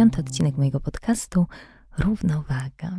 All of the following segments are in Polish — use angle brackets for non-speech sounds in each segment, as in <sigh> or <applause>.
piąty odcinek mojego podcastu Równowaga.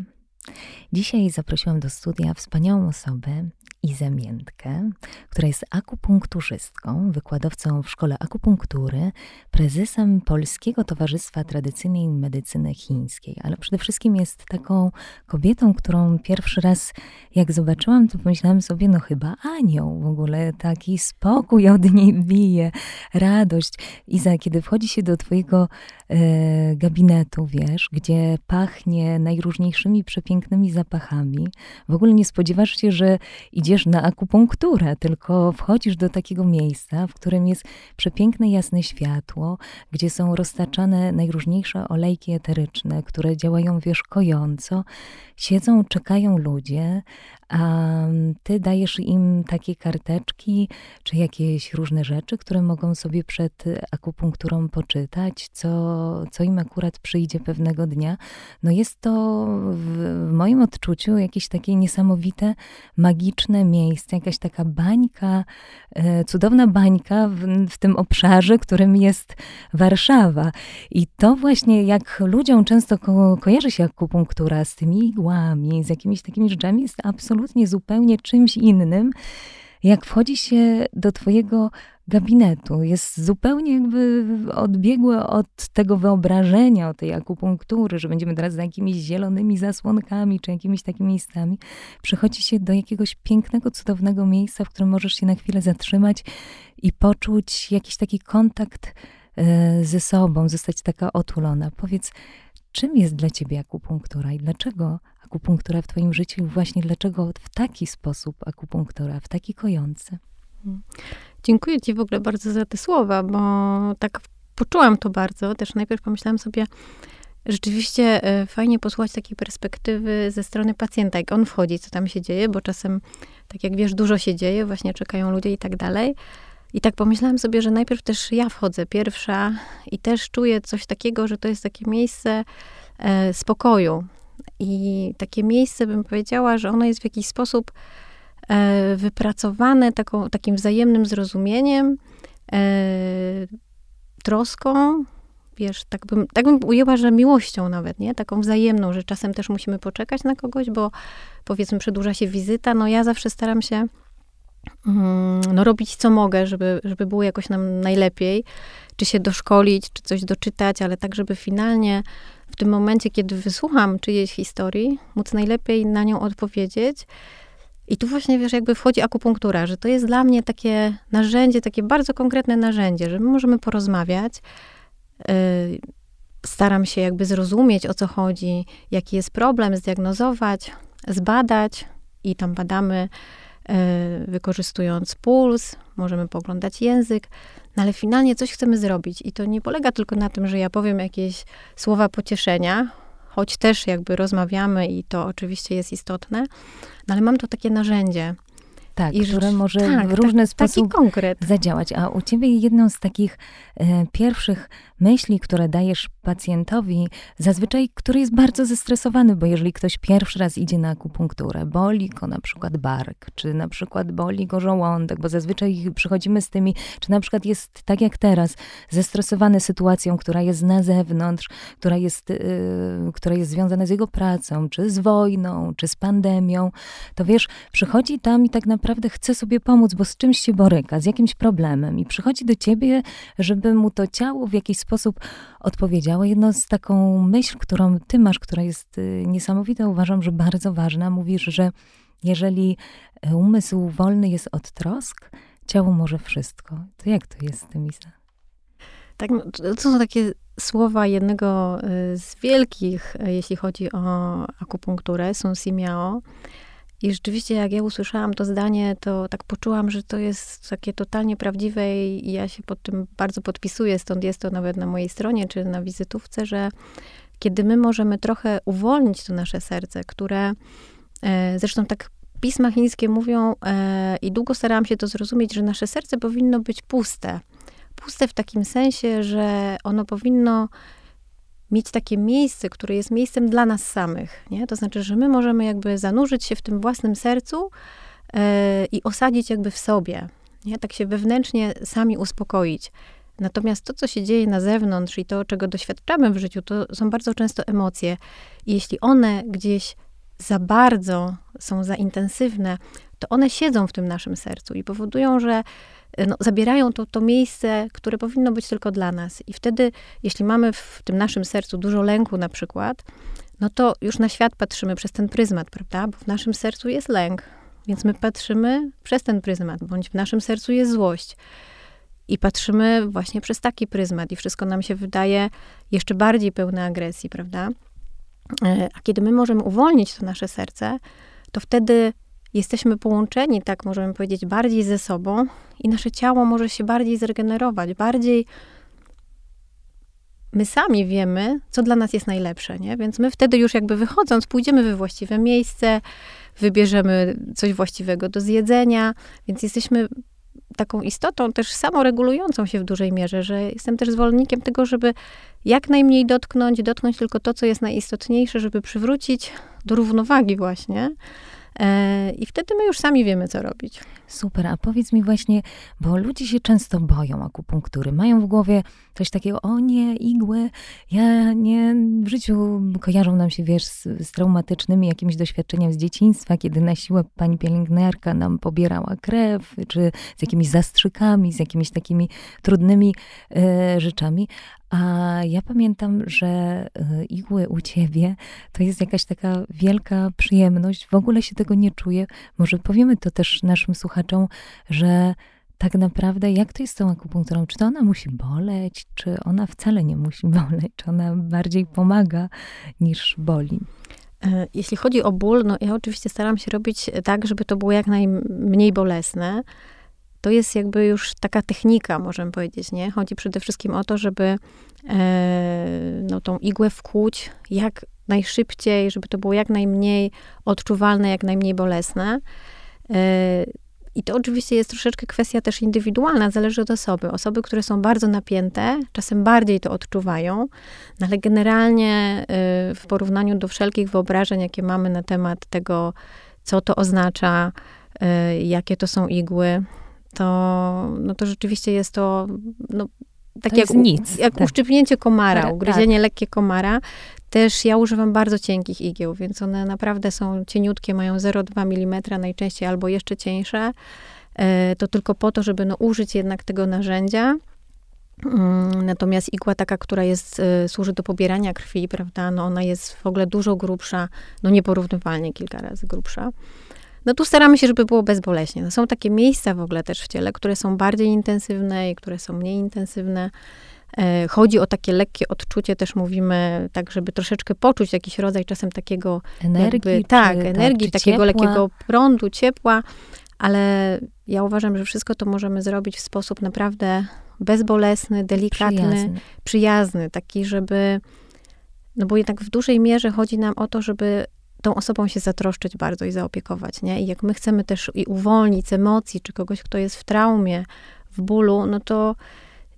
Dzisiaj zaprosiłam do studia wspaniałą osobę, Izę Miętkę, która jest akupunkturzystką, wykładowcą w Szkole Akupunktury, prezesem Polskiego Towarzystwa Tradycyjnej Medycyny Chińskiej, ale przede wszystkim jest taką kobietą, którą pierwszy raz jak zobaczyłam, to pomyślałam sobie, no chyba anioł w ogóle, taki spokój od niej bije, radość. Iza, kiedy wchodzi się do twojego e, gabinetu, wiesz, gdzie pachnie najróżniejszymi przepięknymi zapachami, w ogóle nie spodziewasz się, że idzie idziesz na akupunkturę, tylko wchodzisz do takiego miejsca, w którym jest przepiękne, jasne światło, gdzie są roztaczane najróżniejsze olejki eteryczne, które działają, wiesz, kojąco. Siedzą, czekają ludzie, a ty dajesz im takie karteczki, czy jakieś różne rzeczy, które mogą sobie przed akupunkturą poczytać, co, co im akurat przyjdzie pewnego dnia. No jest to w, w moim odczuciu jakieś takie niesamowite, magiczne miejsce, jakaś taka bańka, e, cudowna bańka w, w tym obszarze, którym jest Warszawa. I to właśnie jak ludziom często ko kojarzy się akupunktura z tymi igłami, z jakimiś takimi rzeczami, jest absolutnie absolutnie zupełnie czymś innym, jak wchodzi się do Twojego gabinetu. Jest zupełnie jakby odbiegłe od tego wyobrażenia o tej akupunktury, że będziemy teraz za jakimiś zielonymi zasłonkami czy jakimiś takimi miejscami. Przychodzi się do jakiegoś pięknego, cudownego miejsca, w którym możesz się na chwilę zatrzymać i poczuć jakiś taki kontakt e, ze sobą, zostać taka otulona. Powiedz, czym jest dla ciebie akupunktura i dlaczego akupunktura w Twoim życiu i właśnie dlaczego w taki sposób akupunktura, w taki kojący? Hmm. Dziękuję Ci w ogóle bardzo za te słowa, bo tak poczułam to bardzo. Też najpierw pomyślałam sobie, rzeczywiście e, fajnie posłuchać takiej perspektywy ze strony pacjenta, jak on wchodzi, co tam się dzieje, bo czasem, tak jak wiesz, dużo się dzieje, właśnie czekają ludzie i tak dalej. I tak pomyślałam sobie, że najpierw też ja wchodzę pierwsza i też czuję coś takiego, że to jest takie miejsce e, spokoju, i takie miejsce, bym powiedziała, że ono jest w jakiś sposób e, wypracowane taką, takim wzajemnym zrozumieniem, e, troską, wiesz, tak bym, tak bym ujęła, że miłością nawet, nie? Taką wzajemną, że czasem też musimy poczekać na kogoś, bo powiedzmy przedłuża się wizyta, no ja zawsze staram się mm, no, robić co mogę, żeby, żeby było jakoś nam najlepiej, czy się doszkolić, czy coś doczytać, ale tak, żeby finalnie w tym momencie, kiedy wysłucham czyjejś historii, móc najlepiej na nią odpowiedzieć. I tu właśnie, wiesz, jakby wchodzi akupunktura, że to jest dla mnie takie narzędzie, takie bardzo konkretne narzędzie, że my możemy porozmawiać. Yy, staram się jakby zrozumieć, o co chodzi, jaki jest problem, zdiagnozować, zbadać i tam badamy, yy, wykorzystując puls, możemy poglądać język, no ale finalnie coś chcemy zrobić i to nie polega tylko na tym, że ja powiem jakieś słowa pocieszenia, choć też jakby rozmawiamy i to oczywiście jest istotne, no ale mam to takie narzędzie. Tak, I które może tak, w różny tak, sposób zadziałać. A u ciebie jedną z takich e, pierwszych myśli, które dajesz pacjentowi, zazwyczaj, który jest bardzo zestresowany, bo jeżeli ktoś pierwszy raz idzie na akupunkturę, boli go na przykład bark, czy na przykład boli go żołądek, bo zazwyczaj przychodzimy z tymi, czy na przykład jest tak jak teraz, zestresowany sytuacją, która jest na zewnątrz, która jest, yy, która jest związana z jego pracą, czy z wojną, czy z pandemią, to wiesz, przychodzi tam i tak naprawdę chce sobie pomóc, bo z czymś się boryka, z jakimś problemem i przychodzi do ciebie, żeby mu to ciało w jakiś sposób odpowiedziało. Jedno z taką myśl, którą ty masz, która jest y, niesamowita, uważam, że bardzo ważna. Mówisz, że jeżeli e, umysł wolny jest od trosk, ciało może wszystko. To jak to jest z tym, Isa? Tak, no, to są takie słowa jednego y, z wielkich, e, jeśli chodzi o akupunkturę, Sun Simiao. I rzeczywiście, jak ja usłyszałam to zdanie, to tak poczułam, że to jest takie totalnie prawdziwe i ja się pod tym bardzo podpisuję, stąd jest to nawet na mojej stronie czy na wizytówce, że kiedy my możemy trochę uwolnić to nasze serce, które e, zresztą tak pisma chińskie mówią e, i długo starałam się to zrozumieć, że nasze serce powinno być puste. Puste w takim sensie, że ono powinno mieć takie miejsce, które jest miejscem dla nas samych. Nie? To znaczy, że my możemy jakby zanurzyć się w tym własnym sercu yy, i osadzić jakby w sobie. Nie? Tak się wewnętrznie sami uspokoić. Natomiast to, co się dzieje na zewnątrz i to, czego doświadczamy w życiu, to są bardzo często emocje. I jeśli one gdzieś za bardzo są za intensywne, to one siedzą w tym naszym sercu i powodują, że no, zabierają to, to miejsce, które powinno być tylko dla nas. I wtedy, jeśli mamy w tym naszym sercu dużo lęku na przykład, no to już na świat patrzymy przez ten pryzmat, prawda? Bo w naszym sercu jest lęk, więc my patrzymy przez ten pryzmat, bądź w naszym sercu jest złość. I patrzymy właśnie przez taki pryzmat, i wszystko nam się wydaje jeszcze bardziej pełne agresji, prawda? E, a kiedy my możemy uwolnić to nasze serce, to wtedy jesteśmy połączeni, tak możemy powiedzieć, bardziej ze sobą i nasze ciało może się bardziej zregenerować, bardziej my sami wiemy, co dla nas jest najlepsze, nie? Więc my wtedy już jakby wychodząc, pójdziemy we właściwe miejsce, wybierzemy coś właściwego do zjedzenia, więc jesteśmy taką istotą też samoregulującą się w dużej mierze, że jestem też zwolennikiem tego, żeby jak najmniej dotknąć, dotknąć tylko to, co jest najistotniejsze, żeby przywrócić do równowagi właśnie I wtedy my już sami wiemy, co robić. Super, a powiedz mi właśnie, bo ludzie się często boją akupunktury. Mają w głowie coś takiego, o nie, igły, ja nie, w życiu kojarzą nam się, wiesz, z, z traumatycznymi jakimiś doświadczeniami z dzieciństwa, kiedy na siłę pani pielęgniarka nam pobierała krew, czy z jakimiś zastrzykami, z jakimiś takimi trudnymi e, rzeczami. A ja pamiętam, że e, igły u ciebie to jest jakaś taka wielka przyjemność. W ogóle się tego nie czuję. Może powiemy to też naszym słuchaczom, że tak naprawdę jak to jest z tą akupunkturą? Czy to ona musi boleć, czy ona wcale nie musi <laughs> boleć? Czy ona bardziej pomaga niż boli? E, jeśli chodzi o ból, no ja oczywiście staram się robić tak, żeby to było jak najmniej bolesne to jest jakby już taka technika, możemy powiedzieć, nie? Chodzi przede wszystkim o to, żeby e, no, tą igłę wkłuć jak najszybciej, żeby to było jak najmniej odczuwalne, jak najmniej bolesne. E, I to oczywiście jest troszeczkę kwestia też indywidualna, zależy od osoby. Osoby, które są bardzo napięte, czasem bardziej to odczuwają, no ale generalnie e, w porównaniu do wszelkich wyobrażeń, jakie mamy na temat tego, co to oznacza, jakie to są igły, to, no to rzeczywiście jest to, no, tak to jak, nic. jak tak. uszczypnięcie komara, tak. ugryzienie lekkie komara. Też ja używam bardzo cienkich igieł, więc one naprawdę są cieniutkie, mają 0,2 mm najczęściej albo jeszcze cieńsze. E, to tylko po to, żeby no, użyć jednak tego narzędzia. Mm, natomiast igła taka, która jest, e, służy do pobierania krwi, prawda, no ona jest w ogóle dużo grubsza, no nieporównywalnie kilka razy grubsza. No tu staramy się, żeby było bezboleśnie. No są takie miejsca w ogóle też w ciele, które są bardziej intensywne i które są mniej intensywne. E, chodzi o takie lekkie odczucie, też mówimy, tak, żeby troszeczkę poczuć jakiś rodzaj czasem takiego energii. Jakby, tak, czy, energii, tak, takiego ciepła. lekkiego prądu, ciepła, ale ja uważam, że wszystko to możemy zrobić w sposób naprawdę bezbolesny, delikatny, przyjazny, przyjazny taki, żeby, no bo jednak w dużej mierze chodzi nam o to, żeby tą osobą się zatroszczyć bardzo i zaopiekować, nie? I jak my chcemy też i uwolnić emocji, czy kogoś, kto jest w traumie, w bólu, no to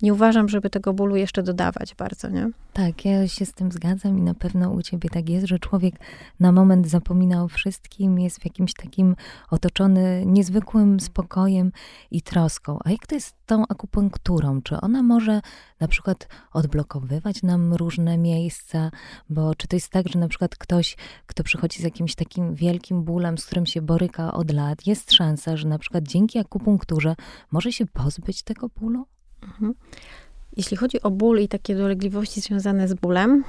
nie uważam, żeby tego bólu jeszcze dodawać bardzo, nie? Tak, ja się z tym zgadzam i na pewno u ciebie tak jest, że człowiek na moment zapomina o wszystkim, jest w jakimś takim otoczony niezwykłym spokojem i troską. A jak to jest z tą akupunkturą? Czy ona może na przykład odblokowywać nam różne miejsca? Bo czy to jest tak, że na przykład ktoś, kto przychodzi z jakimś takim wielkim bólem, z którym się boryka od lat, jest szansa, że na przykład dzięki akupunkturze może się pozbyć tego bólu? Mhm. Jeśli chodzi o ból i takie dolegliwości związane z bólem,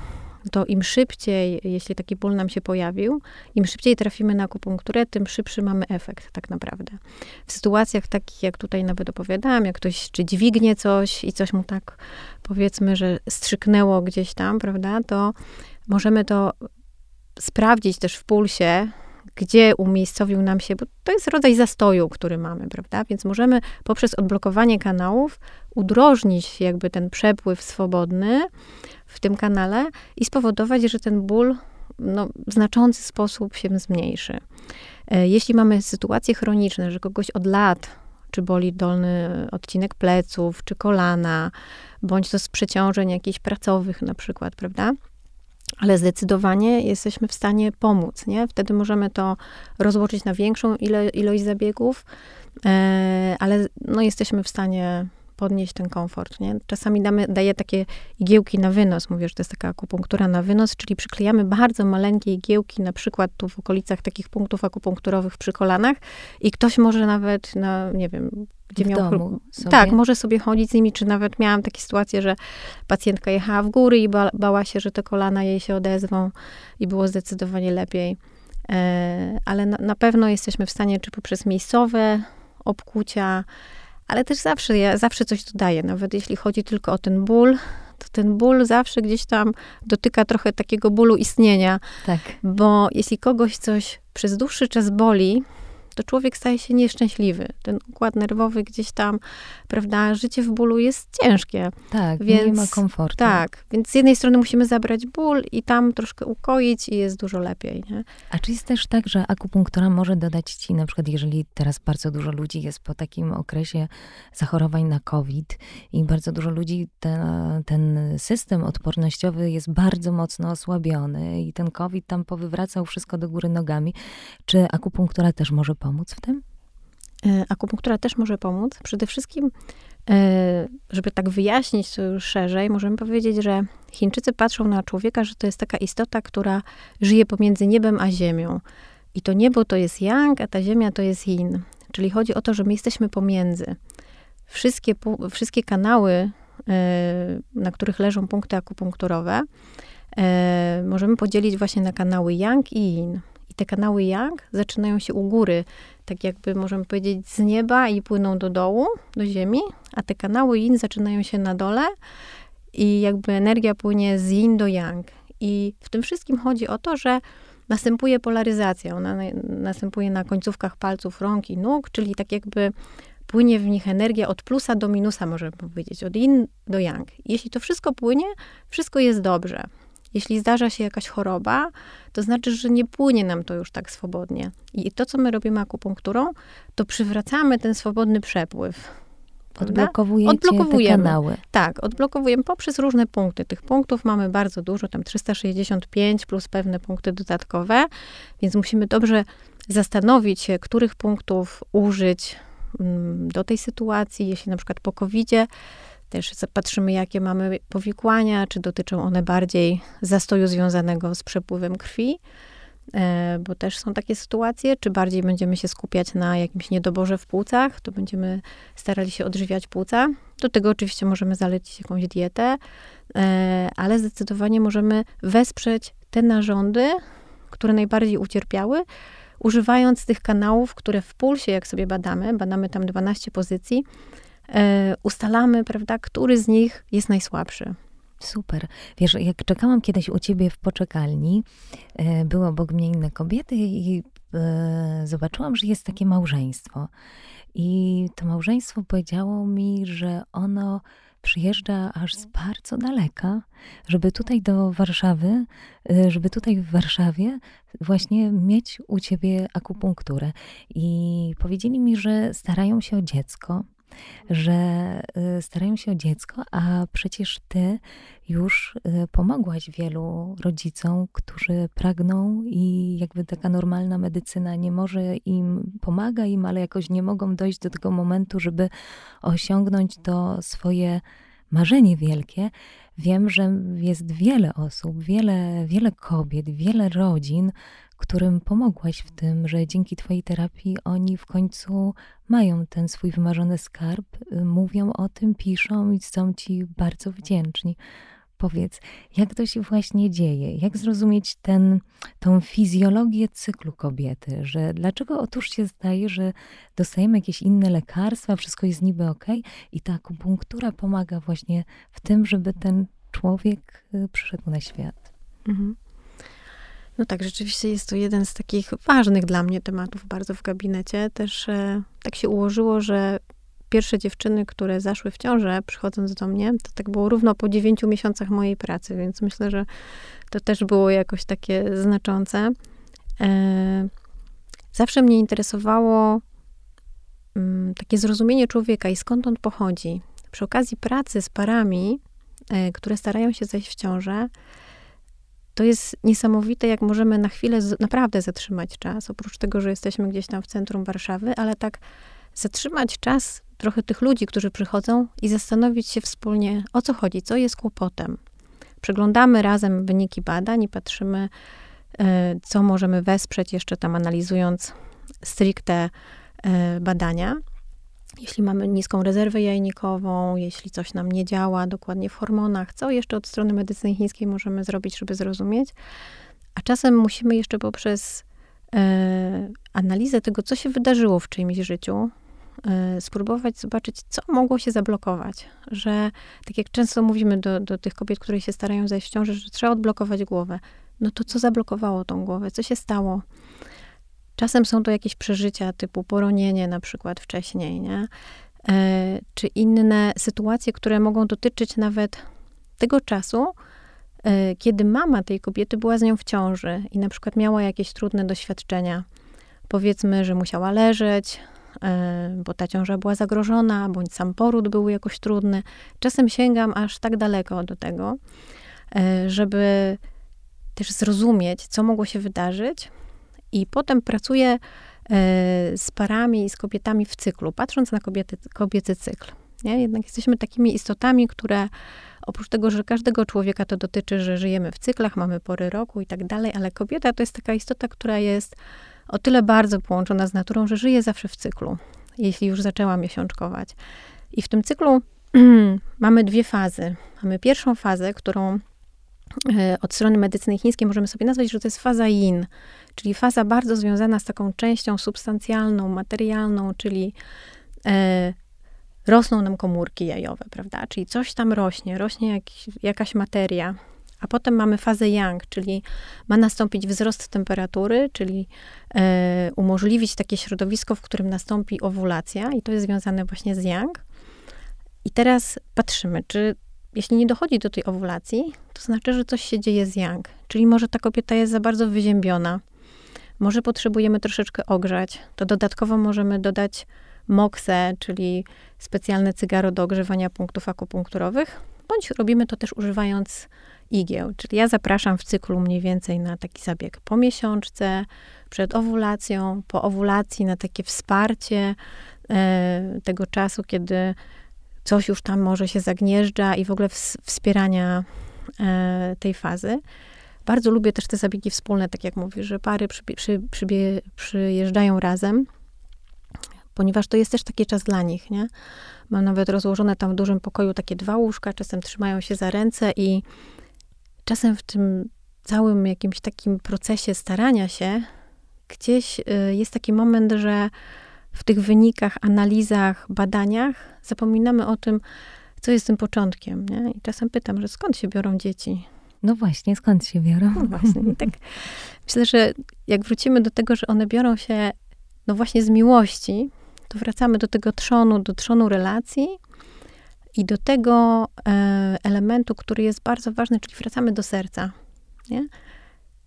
to im szybciej, jeśli taki ból nam się pojawił, im szybciej trafimy na akupunkturę, tym szybszy mamy efekt tak naprawdę. W sytuacjach takich, jak tutaj nawet opowiadałam, jak ktoś czy dźwignie coś i coś mu tak powiedzmy, że strzyknęło gdzieś tam, prawda, to możemy to sprawdzić też w pulsie, gdzie umiejscowił nam się, bo to jest rodzaj zastoju, który mamy, prawda? Więc możemy poprzez odblokowanie kanałów udrożnić jakby ten przepływ swobodny w tym kanale i spowodować, że ten ból no, w znaczący sposób się zmniejszy. E, jeśli mamy sytuacje chroniczne, że kogoś od lat czy boli dolny odcinek pleców, czy kolana, bądź to z przeciążeń jakichś pracowych na przykład, prawda? Ale zdecydowanie jesteśmy w stanie pomóc, nie? Wtedy możemy to rozłożyć na większą ilo ilość zabiegów, e, ale no, jesteśmy w stanie podnieść ten komfort, nie? Czasami damy, daję takie igiełki na wynos, mówię, że to jest taka akupunktura na wynos, czyli przyklejamy bardzo maleńkie igiełki, na przykład tu w okolicach takich punktów akupunkturowych przy kolanach i ktoś może nawet na, nie wiem, gdzie w miał... Domu sobie? Tak, może sobie chodzić z nimi, czy nawet miałam takie sytuacje, że pacjentka jechała w góry i ba bała się, że te kolana jej się odezwą i było zdecydowanie lepiej. E, ale na, na pewno jesteśmy w stanie, czy poprzez miejscowe obkucia, ale też zawsze, ja zawsze coś dodaję, nawet jeśli chodzi tylko o ten ból, to ten ból zawsze gdzieś tam dotyka trochę takiego bólu istnienia. Tak. Bo jeśli kogoś coś przez dłuższy czas boli, to człowiek staje się nieszczęśliwy. Ten układ nerwowy gdzieś tam, prawda, życie w bólu jest ciężkie. Tak, więc, nie ma komfortu. Tak, więc z jednej strony musimy zabrać ból i tam troszkę ukoić i jest dużo lepiej, nie? A czy jest też tak, że akupunktura może dodać ci, na przykład jeżeli teraz bardzo dużo ludzi jest po takim okresie zachorowań na COVID i bardzo dużo ludzi, ten, ten system odpornościowy jest bardzo mocno osłabiony i ten COVID tam powywracał wszystko do góry nogami. Czy akupunktura też może pomóc w tym? E, akupunktura też może pomóc. Przede wszystkim, e, żeby tak wyjaśnić to już szerzej, możemy powiedzieć, że Chińczycy patrzą na człowieka, że to jest taka istota, która żyje pomiędzy niebem a ziemią. I to niebo to jest yang, a ta ziemia to jest yin. Czyli chodzi o to, że my jesteśmy pomiędzy. Wszystkie, wszystkie kanały, e, na których leżą punkty akupunkturowe, możemy podzielić właśnie na kanały yang i yin. I te kanały yang zaczynają się u góry, tak jakby możemy powiedzieć z nieba i płyną do dołu, do ziemi, a te kanały yin zaczynają się na dole i jakby energia płynie z yin do yang. I w tym wszystkim chodzi o to, że następuje polaryzacja. Ona następuje na końcówkach palców rąk i nóg, czyli tak jakby płynie w nich energia od plusa do minusa, możemy powiedzieć, od yin do yang. Jeśli to wszystko płynie, wszystko jest dobrze. Jeśli zdarza się jakaś choroba, to znaczy, że nie płynie nam to już tak swobodnie. I to, co my robimy akupunkturą, to przywracamy ten swobodny przepływ. Odblokowujemy te kanały. Tak, odblokowujemy poprzez różne punkty. Tych punktów mamy bardzo dużo, tam 365 plus pewne punkty dodatkowe, więc musimy dobrze zastanowić się, których punktów użyć mm, do tej sytuacji. Jeśli na przykład po covid też patrzymy, jakie mamy powikłania, czy dotyczą one bardziej zastoju związanego z przepływem krwi, e, bo też są takie sytuacje, czy bardziej będziemy się skupiać na jakimś niedoborze w płucach, to będziemy starali się odżywiać płuca. Do tego oczywiście możemy zalecić jakąś dietę, e, ale zdecydowanie możemy wesprzeć te narządy, które najbardziej ucierpiały, używając tych kanałów, które w pulsie, jak sobie badamy, badamy tam 12 pozycji, ustalamy, prawda, który z nich jest najsłabszy. Super. Wiesz, jak czekałam kiedyś u ciebie w poczekalni, e, było obok mnie inne kobiety i e, zobaczyłam, że jest takie małżeństwo. I to małżeństwo powiedziało mi, że ono przyjeżdża aż z bardzo daleka, żeby tutaj do Warszawy, żeby tutaj w Warszawie właśnie mieć u ciebie akupunkturę. I powiedzieli mi, że starają się o dziecko, że y, starają się o dziecko, a przecież ty już y, pomogłaś wielu rodzicom, którzy pragną i jakby taka normalna medycyna nie może im, pomaga im, ale jakoś nie mogą dojść do tego momentu, żeby osiągnąć to swoje marzenie wielkie. Wiem, że jest wiele osób, wiele, wiele kobiet, wiele rodzin, którym pomogłaś w tym, że dzięki Twojej terapii oni w końcu mają ten swój wymarzony skarb, y, mówią o tym, piszą i są Ci bardzo wdzięczni. Powiedz, jak to się właśnie dzieje? Jak zrozumieć ten, tą fizjologię cyklu kobiety? Że dlaczego otóż się zdaje, że dostajemy jakieś inne lekarstwa, wszystko jest niby ok, i ta akupunktura pomaga właśnie w tym, żeby ten człowiek y, przyszedł na świat? Mhm. No tak, rzeczywiście jest to jeden z takich ważnych dla mnie tematów bardzo w gabinecie. Też e, tak się ułożyło, że pierwsze dziewczyny, które zaszły w ciążę, przychodząc do mnie, to tak było równo po dziewięciu miesiącach mojej pracy, więc myślę, że to też było jakoś takie znaczące. E, zawsze mnie interesowało mm, takie zrozumienie człowieka i skąd on pochodzi. Przy okazji pracy z parami, e, które starają się zejść w ciążę, to jest niesamowite, jak możemy na chwilę naprawdę zatrzymać czas. Oprócz tego, że jesteśmy gdzieś tam w centrum Warszawy, ale tak zatrzymać czas trochę tych ludzi, którzy przychodzą i zastanowić się wspólnie, o co chodzi, co jest kłopotem. Przeglądamy razem wyniki badań i patrzymy, e, co możemy wesprzeć, jeszcze tam analizując stricte e, badania. Jeśli mamy niską rezerwę jajnikową, jeśli coś nam nie działa dokładnie w hormonach, co jeszcze od strony medycyny chińskiej możemy zrobić, żeby zrozumieć. A czasem musimy jeszcze poprzez e, analizę tego, co się wydarzyło w czyimś życiu, spróbować zobaczyć, co mogło się zablokować. Że tak jak często mówimy do, do tych kobiet, które się starają zajść w ciąży, że trzeba odblokować głowę. No to co zablokowało tą głowę? Co się stało? Czasem są to jakieś przeżycia typu poronienie na przykład wcześniej, nie? E, czy inne sytuacje, które mogą dotyczyć nawet tego czasu, e, kiedy mama tej kobiety była z nią w ciąży i na przykład miała jakieś trudne doświadczenia. Powiedzmy, że musiała leżeć, bo ta ciąża była zagrożona, bądź sam poród był jakoś trudny. Czasem sięgam aż tak daleko do tego, żeby też zrozumieć, co mogło się wydarzyć, i potem pracuję e, z parami i z kobietami w cyklu, patrząc na kobiety, kobiecy cykl. Nie? Jednak jesteśmy takimi istotami, które oprócz tego, że każdego człowieka to dotyczy, że żyjemy w cyklach, mamy pory roku i tak dalej, ale kobieta to jest taka istota, która jest o tyle bardzo połączona z naturą, że żyje zawsze w cyklu, jeśli już zaczęła miesiączkować. I w tym cyklu <clears throat> mamy dwie fazy. Mamy pierwszą fazę, którą e, od strony medycyny chińskiej możemy sobie nazwać, że to jest faza yin, czyli faza bardzo związana z taką częścią substancjalną, materialną, czyli e, rosną nam komórki jajowe, prawda? Czyli coś tam rośnie, rośnie jak, jakaś materia. A potem mamy fazę yang, czyli ma nastąpić wzrost temperatury, czyli e, umożliwić takie środowisko, w którym nastąpi owulacja, i to jest związane właśnie z yang. I teraz patrzymy, czy jeśli nie dochodzi do tej owulacji, to znaczy, że coś się dzieje z yang. Czyli może ta kobieta jest za bardzo wyziębiona, może potrzebujemy troszeczkę ogrzać, to dodatkowo możemy dodać moksę, czyli specjalne cygaro do ogrzewania punktów akupunkturowych, bądź robimy to też używając igieł. Czyli ja zapraszam w cyklu mniej więcej na taki zabieg po miesiączce, przed owulacją, po owulacji na takie wsparcie e, tego czasu, kiedy coś już tam może się zagnieżdża i w ogóle wspierania e, tej fazy. Bardzo lubię też te zabiegi wspólne, tak jak mówisz, że pary przy, przy, przybie, przyjeżdżają razem, ponieważ to jest też taki czas dla nich, nie? Mam nawet rozłożone tam w dużym pokoju takie dwa łóżka, czasem trzymają się za ręce i czasem w tym całym jakimś takim procesie starania się, gdzieś y, jest taki moment, że w tych wynikach, analizach, badaniach zapominamy o tym, co jest tym początkiem. Nie? I czasem pytam, że skąd się biorą dzieci? No właśnie, skąd się biorą? No właśnie. I tak <laughs> myślę, że jak wrócimy do tego, że one biorą się no właśnie z miłości, to wracamy do tego trzonu, do trzonu relacji i do tego e, elementu, który jest bardzo ważny, czyli wracamy do serca. Nie?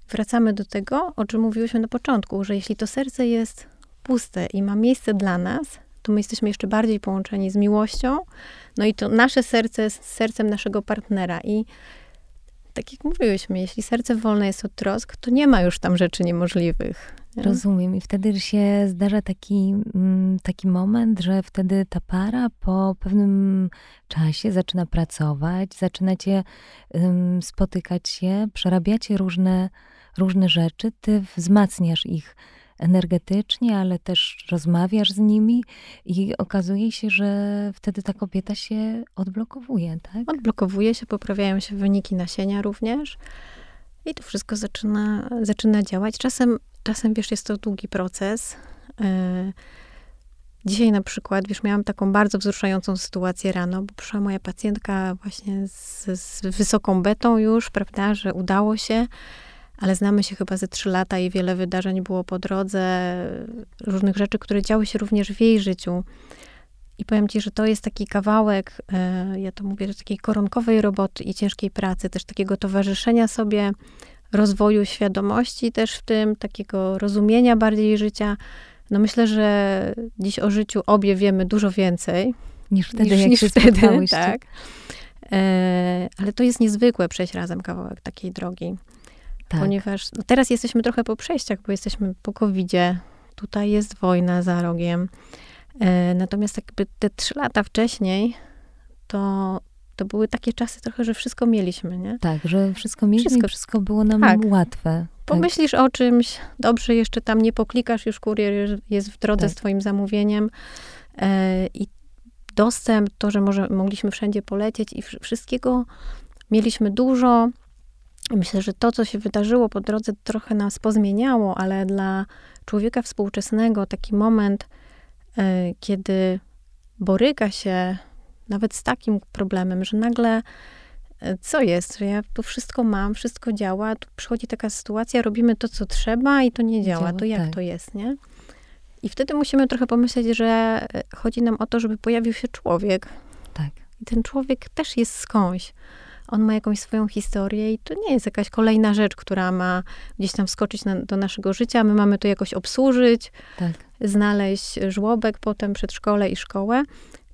Wracamy do tego, o czym mówiłyśmy na początku, że jeśli to serce jest puste i ma miejsce dla nas, to my jesteśmy jeszcze bardziej połączeni z miłością, no i to nasze serce z sercem naszego partnera. I tak jak mówiłyśmy, jeśli serce wolne jest od trosk, to nie ma już tam rzeczy niemożliwych. Nie? Rozumiem. I wtedy się zdarza taki, mm, taki moment, że wtedy ta para po pewnym czasie zaczyna pracować, zaczynacie um, spotykać się, przerabiacie różne, różne rzeczy, ty wzmacniasz ich energetycznie, ale też rozmawiasz z nimi i okazuje się, że wtedy ta kobieta się odblokowuje, tak? Odblokowuje się, poprawiają się wyniki nasienia również i to wszystko zaczyna, zaczyna działać. Czasem, czasem, wiesz, jest to długi proces. E, dzisiaj na przykład, wiesz, miałam taką bardzo wzruszającą sytuację rano, bo przyszła moja pacjentka właśnie z, z wysoką betą już, prawda, że udało się ale znamy się chyba ze trzy lata i wiele wydarzeń było po drodze, różnych rzeczy, które działy się również w jej życiu. I powiem ci, że to jest taki kawałek, e, ja to mówię, że takiej koronkowej roboty i ciężkiej pracy, też takiego towarzyszenia sobie, rozwoju świadomości też w tym, takiego rozumienia bardziej życia. No myślę, że dziś o życiu obie wiemy dużo więcej. Niż wtedy, niż, jak niż się wtedy, tak. E, ale to jest niezwykłe przejść razem kawałek takiej drogi. Tak. Ponieważ no teraz jesteśmy trochę po przejściach, bo jesteśmy po covid. Tutaj jest wojna za rogiem. E, natomiast jakby te trzy lata wcześniej, to, to były takie czasy trochę, że wszystko mieliśmy, nie? Tak, że wszystko mieliśmy wszystko, wszystko było nam tak. łatwe. Pomyślisz tak. o czymś, dobrze, jeszcze tam nie poklikasz, już kurier jest w drodze tak. z twoim zamówieniem e, i dostęp, to, że może, mogliśmy wszędzie polecieć i wszystkiego mieliśmy dużo. Myślę, że to, co się wydarzyło po drodze, trochę nas pozmieniało, ale dla człowieka współczesnego taki moment, e, kiedy boryka się nawet z takim problemem, że nagle e, co jest, że ja tu wszystko mam, wszystko działa, tu przychodzi taka sytuacja, robimy to, co trzeba i to nie działa. działa to jak tak. to jest, nie? I wtedy musimy trochę pomyśleć, że e, chodzi nam o to, żeby pojawił się człowiek. Tak. I ten człowiek też jest skądś. On ma jakąś swoją historię i to nie jest jakaś kolejna rzecz, która ma gdzieś tam wskoczyć na, do naszego życia. My mamy to jakoś obsłużyć, tak. znaleźć żłobek, potem przedszkole i szkołę.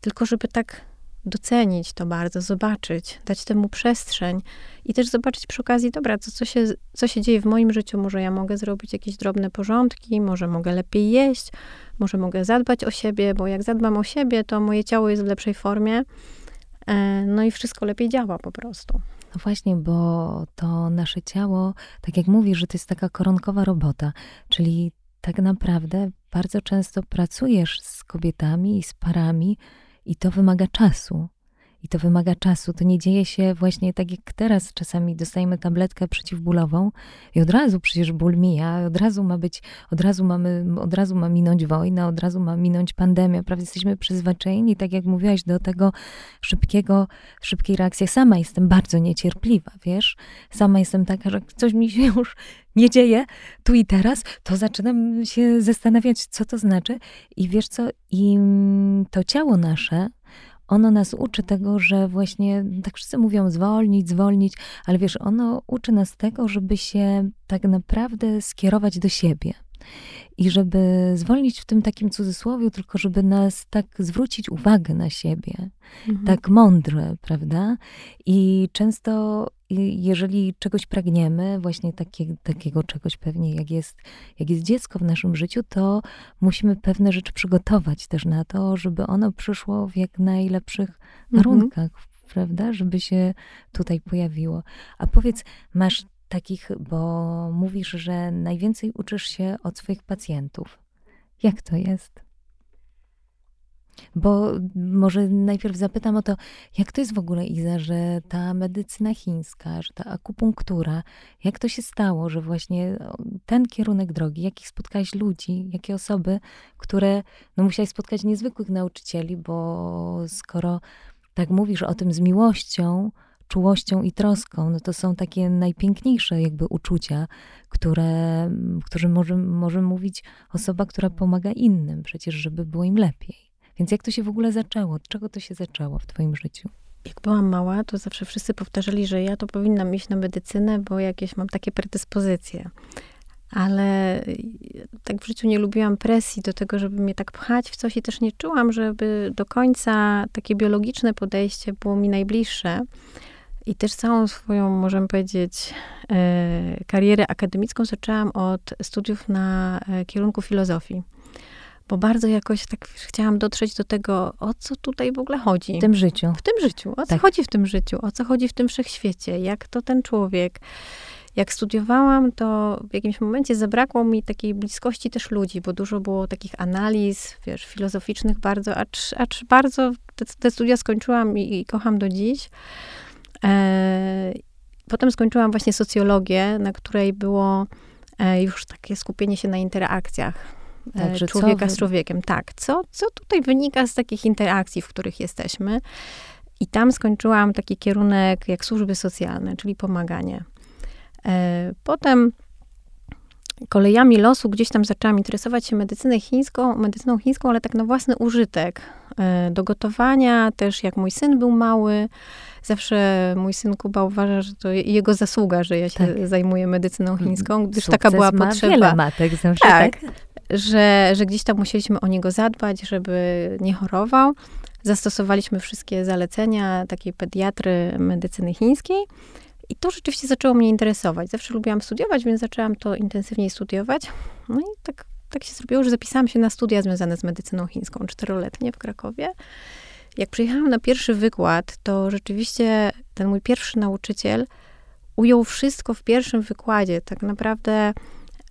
Tylko żeby tak docenić to bardzo, zobaczyć, dać temu przestrzeń i też zobaczyć przy okazji, dobra, co, co, się, co się dzieje w moim życiu. Może ja mogę zrobić jakieś drobne porządki, może mogę lepiej jeść, może mogę zadbać o siebie, bo jak zadbam o siebie, to moje ciało jest w lepszej formie. E, no i wszystko lepiej działa po prostu. No właśnie, bo to nasze ciało, tak jak mówisz, że to jest taka koronkowa robota, czyli tak naprawdę bardzo często pracujesz z kobietami i z parami, i to wymaga czasu. I to wymaga czasu. To nie dzieje się właśnie tak jak teraz. Czasami dostajemy tabletkę przeciwbólową i od razu przecież ból mija, od razu ma być, od razu mamy, od razu ma minąć wojna, od razu ma minąć pandemia. Prawda? Jesteśmy przyzwyczajeni, tak jak mówiłaś, do tego szybkiego, szybkiej reakcji. Sama jestem bardzo niecierpliwa, wiesz? Sama jestem taka, że coś mi się już nie dzieje tu i teraz, to zaczynam się zastanawiać, co to znaczy. I wiesz co, i to ciało nasze, ono nas uczy tego, że właśnie, tak wszyscy mówią zwolnić, zwolnić, ale wiesz, ono uczy nas tego, żeby się tak naprawdę skierować do siebie. I żeby zwolnić w tym takim cudzysłowie, tylko żeby nas tak zwrócić uwagę na siebie, mhm. tak mądre, prawda? I często, jeżeli czegoś pragniemy, właśnie takie, takiego czegoś pewnie, jak jest, jak jest dziecko w naszym życiu, to musimy pewne rzeczy przygotować też na to, żeby ono przyszło w jak najlepszych mhm. warunkach, mhm. prawda? Żeby się tutaj pojawiło. A powiedz, masz takich, bo mówisz, że najwięcej uczysz się od swoich pacjentów. Jak to jest? Bo może najpierw zapytam o to, jak to jest w ogóle, Iza, że ta medycyna chińska, że ta akupunktura, jak to się stało, że właśnie ten kierunek drogi, jakich spotkałaś ludzi, jakie osoby, które, no musiałaś spotkać niezwykłych nauczycieli, bo skoro tak mówisz o tym z miłością, czułością i troską, no to są takie najpiękniejsze jakby uczucia, które, którzy może, może mówić osoba, która pomaga innym przecież, żeby było im lepiej. Więc jak to się w ogóle zaczęło? Od czego to się zaczęło w twoim życiu? Jak byłam mała, to zawsze wszyscy powtarzali, że ja to powinnam iść na medycynę, bo jakieś mam takie predyspozycje. Ale tak w życiu nie lubiłam presji do tego, żeby mnie tak pchać w coś i też nie czułam, żeby do końca takie biologiczne podejście było mi najbliższe. I też całą swoją, możemy powiedzieć, e, karierę akademicką zaczęłam od studiów na e, kierunku filozofii. Bo bardzo jakoś tak chciałam dotrzeć do tego, o co tutaj w ogóle chodzi. W tym życiu. W tym życiu. O co tak. chodzi w tym życiu? O co chodzi w tym wszechświecie? Jak to ten człowiek? Jak studiowałam, to w jakimś momencie zabrakło mi takiej bliskości też ludzi, bo dużo było takich analiz, wiesz, filozoficznych bardzo, acz, acz bardzo te, te studia skończyłam i, i kocham do dziś. E, potem skończyłam właśnie socjologię, na której było e, już takie skupienie się na interakcjach e, tak, człowieka z człowiekiem. Tak, co, co tutaj wynika z takich interakcji, w których jesteśmy. I tam skończyłam taki kierunek jak służby socjalne, czyli pomaganie. Potem kolejami losu gdzieś tam zaczęłam interesować się medycyną chińską, medycyną chińską, ale tak na własny użytek. Do gotowania, też jak mój syn był mały, Zawsze mój syn Kuba uważa, że to jego zasługa, że ja się tak. zajmuję medycyną chińską, gdyż Sukces taka była ma potrzeba. Wiele matek zawsze, tak, tak? Że, że gdzieś tam musieliśmy o niego zadbać, żeby nie chorował. Zastosowaliśmy wszystkie zalecenia takiej pediatry medycyny chińskiej. I to rzeczywiście zaczęło mnie interesować. Zawsze lubiłam studiować, więc zaczęłam to intensywniej studiować. No i tak tak się zrobiło, że zapisałam się na studia związane z medycyną chińską, czteroletnie w Krakowie. Jak przyjechałam na pierwszy wykład, to rzeczywiście ten mój pierwszy nauczyciel ujął wszystko w pierwszym wykładzie. Tak naprawdę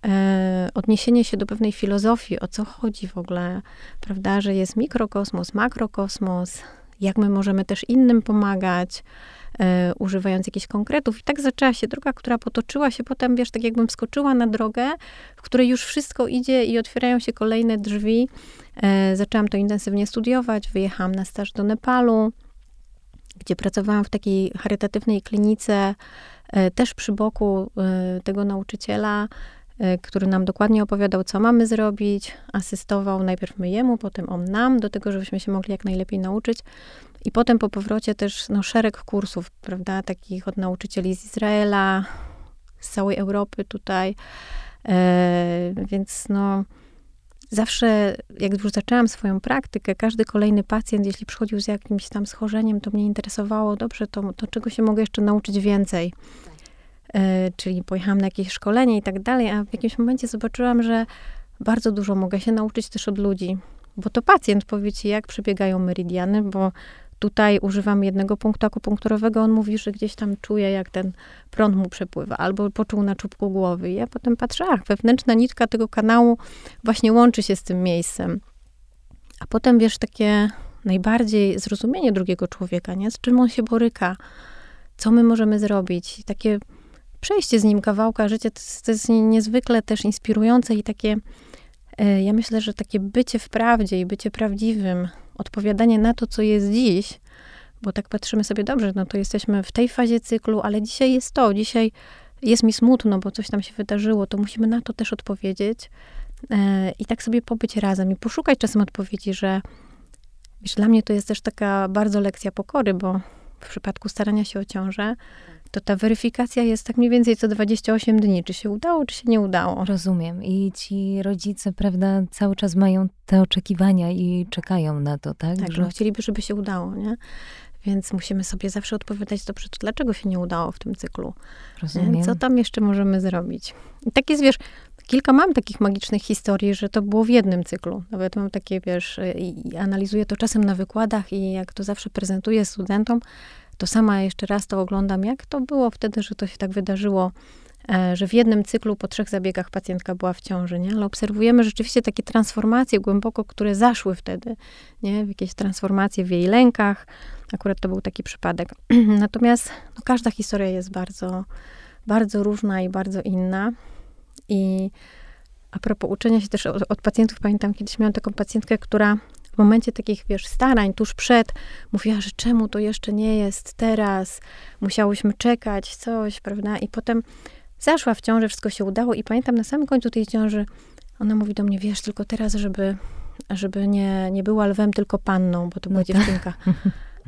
e, odniesienie się do pewnej filozofii, o co chodzi w ogóle, prawda, że jest mikrokosmos, makrokosmos, jak my możemy też innym pomagać, e, używając jakichś konkretów. I tak zaczęła się droga, która potoczyła się potem, wiesz, tak jakbym skoczyła na drogę, w której już wszystko idzie i otwierają się kolejne drzwi. E, zaczęłam to intensywnie studiować, wyjechałam na staż do Nepalu, gdzie pracowałam w takiej charytatywnej klinice, e, też przy boku e, tego nauczyciela, e, który nam dokładnie opowiadał, co mamy zrobić, asystował najpierw my jemu, potem on nam, do tego, żebyśmy się mogli jak najlepiej nauczyć. I potem po powrocie też no, szereg kursów, prawda, takich od nauczycieli z Izraela, z całej Europy tutaj. E, więc no, zawsze, jak już zaczęłam swoją praktykę, każdy kolejny pacjent, jeśli przychodził z jakimś tam schorzeniem, to mnie interesowało, dobrze, to, to czego się mogę jeszcze nauczyć więcej. E, czyli pojechałam na jakieś szkolenie i tak dalej, a w jakimś momencie zobaczyłam, że bardzo dużo mogę się nauczyć też od ludzi. Bo to pacjent powie ci, jak przebiegają meridiany, bo tutaj używam jednego punktu akupunkturowego, on mówi, że gdzieś tam czuje, jak ten prąd mu przepływa, albo poczuł na czubku głowy. I ja potem patrzę, ach, wewnętrzna nitka tego kanału właśnie łączy się z tym miejscem. A potem, wiesz, takie najbardziej zrozumienie drugiego człowieka, nie? Z czym on się boryka, co my możemy zrobić. Takie przejście z nim kawałka życia, to jest, to jest niezwykle też inspirujące i takie, e, ja myślę, że takie bycie w prawdzie i bycie prawdziwym, odpowiadanie na to, co jest dziś, bo tak patrzymy sobie dobrze, no to jesteśmy w tej fazie cyklu, ale dzisiaj jest to, dzisiaj jest mi smutno, bo coś tam się wydarzyło, to musimy na to też odpowiedzieć e, i tak sobie pobyć razem i poszukać czasem odpowiedzi, że wiesz, dla mnie to jest też taka bardzo lekcja pokory, bo w przypadku starania się o ciążę, to ta weryfikacja jest tak mniej więcej co 28 dni, czy się udało, czy się nie udało. Rozumiem. I ci rodzice, prawda, cały czas mają te oczekiwania i czekają na to, tak? Tak, że chcieliby, żeby się udało, nie? Więc musimy sobie zawsze odpowiadać, dobrze, to dlaczego się nie udało w tym cyklu? Rozumiem. Co tam jeszcze możemy zrobić? I tak jest, wiesz, kilka mam takich magicznych historii, że to było w jednym cyklu. Nawet mam takie, wiesz, i analizuję to czasem na wykładach i jak to zawsze prezentuję studentom, to sama jeszcze raz to oglądam, jak to było wtedy, że to się tak wydarzyło, e, że w jednym cyklu po trzech zabiegach pacjentka była w ciąży, nie? Ale obserwujemy rzeczywiście takie transformacje głęboko, które zaszły wtedy, nie? Jakieś transformacje w jej lękach. Akurat to był taki przypadek. <clears throat> Natomiast no, każda historia jest bardzo, bardzo różna i bardzo inna. I a propos uczenia się też od, od pacjentów, pamiętam, kiedyś miałam taką pacjentkę, która w momencie takich, wiesz, starań tuż przed, mówiła, że czemu to jeszcze nie jest teraz, musiałyśmy czekać, coś, prawda? I potem zaszła w ciążę, wszystko się udało i pamiętam na samym końcu tej ciąży, ona mówi do mnie, wiesz, tylko teraz, żeby, żeby nie, nie była lwem, tylko panną, bo to była no tak. dziewczynka.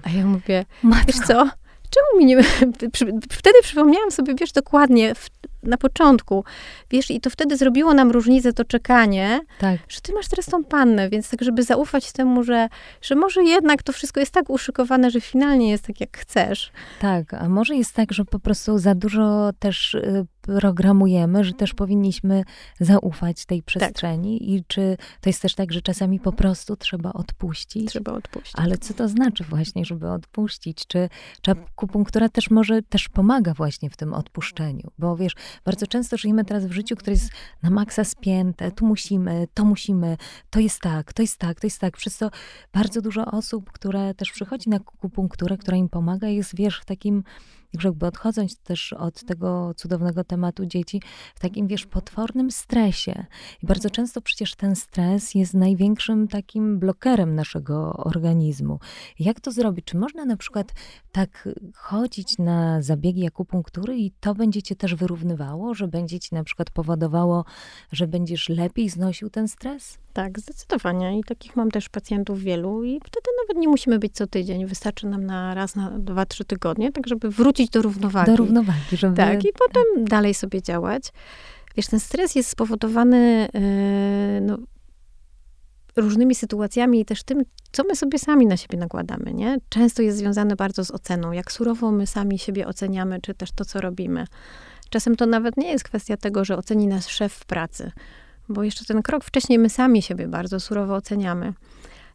A ja mówię, <laughs> Matko. wiesz co, czemu mi nie... <laughs> Wtedy przypomniałam sobie, wiesz, dokładnie, w, na początku, wiesz, i to wtedy zrobiło nam różnicę to czekanie, tak. że ty masz teraz tą pannę, więc tak, żeby zaufać temu, że, że może jednak to wszystko jest tak uszykowane, że finalnie jest tak, jak chcesz. Tak, a może jest tak, że po prostu za dużo też y, programujemy, że też powinniśmy zaufać tej tak. przestrzeni tak. i czy to jest też tak, że czasami po prostu trzeba odpuścić? Trzeba odpuścić. Ale co to znaczy właśnie, żeby odpuścić? Czy, czy akupunktura też może, też pomaga właśnie w tym odpuszczeniu? Bo wiesz, bardzo często żyjemy teraz w życiu, które jest na maksa spięte, tu musimy, to musimy, to jest tak, to jest tak, to jest tak. Przez to bardzo dużo osób, które też przychodzi na akupunkturę, która im pomaga, jest wiesz, w takim jakby odchodząc też od tego cudownego tematu dzieci, w takim, wiesz, potwornym stresie. I bardzo często przecież ten stres jest największym takim blokerem naszego organizmu. Jak to zrobić? Czy można na przykład tak chodzić na zabiegi akupunktury i to będzie cię też wyrównywało, że będzie ci na przykład powodowało, że będziesz lepiej znosił ten stres? Tak, zdecydowanie. I takich mam też pacjentów wielu i wtedy nawet nie musimy być co tydzień. Wystarczy nam na raz na dwa, trzy tygodnie, tak żeby wrócić do równowagi. Do równowagi, żeby... Tak, i potem tak. dalej sobie działać. Wiesz, ten stres jest spowodowany yy, no, różnymi sytuacjami i też tym, co my sobie sami na siebie nakładamy, nie? Często jest związane bardzo z oceną, jak surowo my sami siebie oceniamy, czy też to, co robimy. Czasem to nawet nie jest kwestia tego, że oceni nas szef w pracy, bo jeszcze ten krok wcześniej my sami siebie bardzo surowo oceniamy.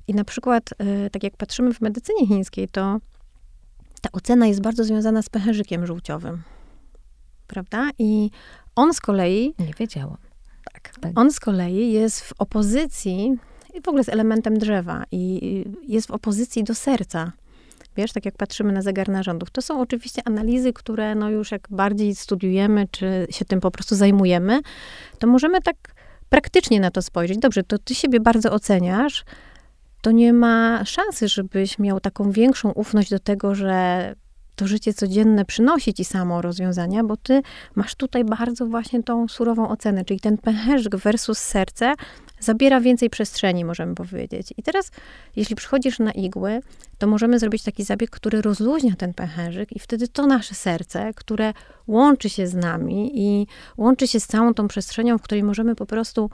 I na przykład, y, tak jak patrzymy w medycynie chińskiej, to ta ocena jest bardzo związana z pęcherzykiem żółciowym. Prawda? I on z kolei. Nie wiedziałam. Tak, tak. On z kolei jest w opozycji, w ogóle z elementem drzewa, i jest w opozycji do serca. Wiesz, tak jak patrzymy na zegar narządów. To są oczywiście analizy, które no już jak bardziej studiujemy, czy się tym po prostu zajmujemy, to możemy tak praktycznie na to spojrzeć. Dobrze, to ty siebie bardzo oceniasz, to nie ma szansy, żebyś miał taką większą ufność do tego, że to życie codzienne przynosi ci samo rozwiązania, bo ty masz tutaj bardzo właśnie tą surową ocenę, czyli ten pęcherzyk versus serce zabiera więcej przestrzeni, możemy powiedzieć. I teraz, jeśli przychodzisz na igły, to możemy zrobić taki zabieg, który rozluźnia ten pęcherzyk i wtedy to nasze serce, które łączy się z nami i łączy się z całą tą przestrzenią, w której możemy po prostu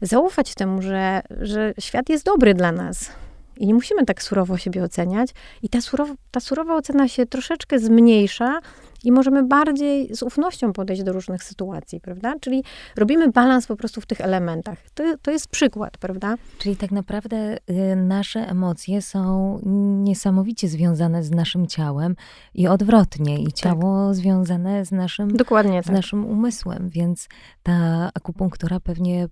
zaufać temu, że, że świat jest dobry dla nas. I nie musimy tak surowo siebie oceniać. I ta, surowa, ta surowa ocena się troszeczkę zmniejsza i możemy bardziej z ufnością podejść do różnych sytuacji, prawda? Czyli robimy balans po prostu w tych elementach. To, to jest przykład, prawda? Czyli tak naprawdę y, nasze emocje są niesamowicie związane z naszym ciałem i odwrotnie. I tak. ciało tak. związane z naszym, Dokładnie z tak. naszym umysłem. Więc ta akupunktura pewnie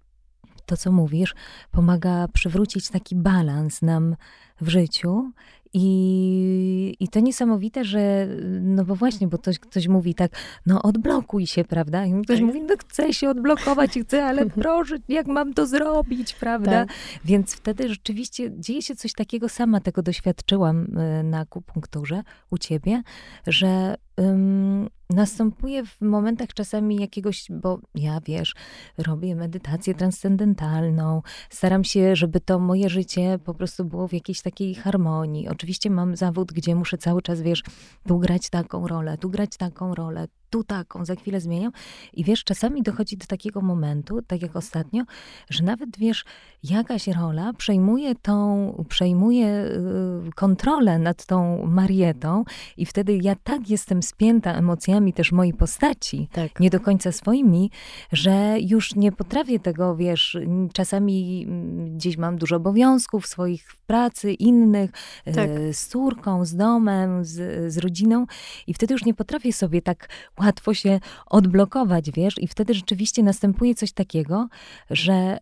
to, co mówisz, pomaga przywrócić taki balans nam w życiu. I, I to niesamowite, że, no bo właśnie, bo ktoś, ktoś mówi tak, no odblokuj się, prawda? I ktoś tak. mówi, no chcę się odblokować chcę, ale <laughs> proszę, jak mam to zrobić, prawda? Tak. Więc wtedy rzeczywiście dzieje się coś takiego, sama tego doświadczyłam y, na akupunkturze u ciebie, że um, następuje w momentach czasami jakiegoś, bo ja wiesz, robię medytację transcendentalną, staram się, żeby to moje życie po prostu było w jakiejś takiej harmonii. Oczywiście mam zawód, gdzie muszę cały czas, wiesz, tu grać taką rolę, tu grać taką rolę, tu taką, za chwilę zmieniam. I wiesz, czasami dochodzi do takiego momentu, tak jak ostatnio, że nawet wiesz, jakaś rola przejmuje tą, przejmuje y, kontrolę nad tą Marietą i wtedy ja tak jestem spięta emocjami też mojej postaci, tak. nie do końca swoimi, że już nie potrafię tego, wiesz, czasami mm, gdzieś mam dużo obowiązków swoich w pracy, innych, y, tak. z córką, z domem, z, z rodziną i wtedy już nie potrafię sobie tak łatwo się odblokować, wiesz, i wtedy rzeczywiście następuje coś takiego, że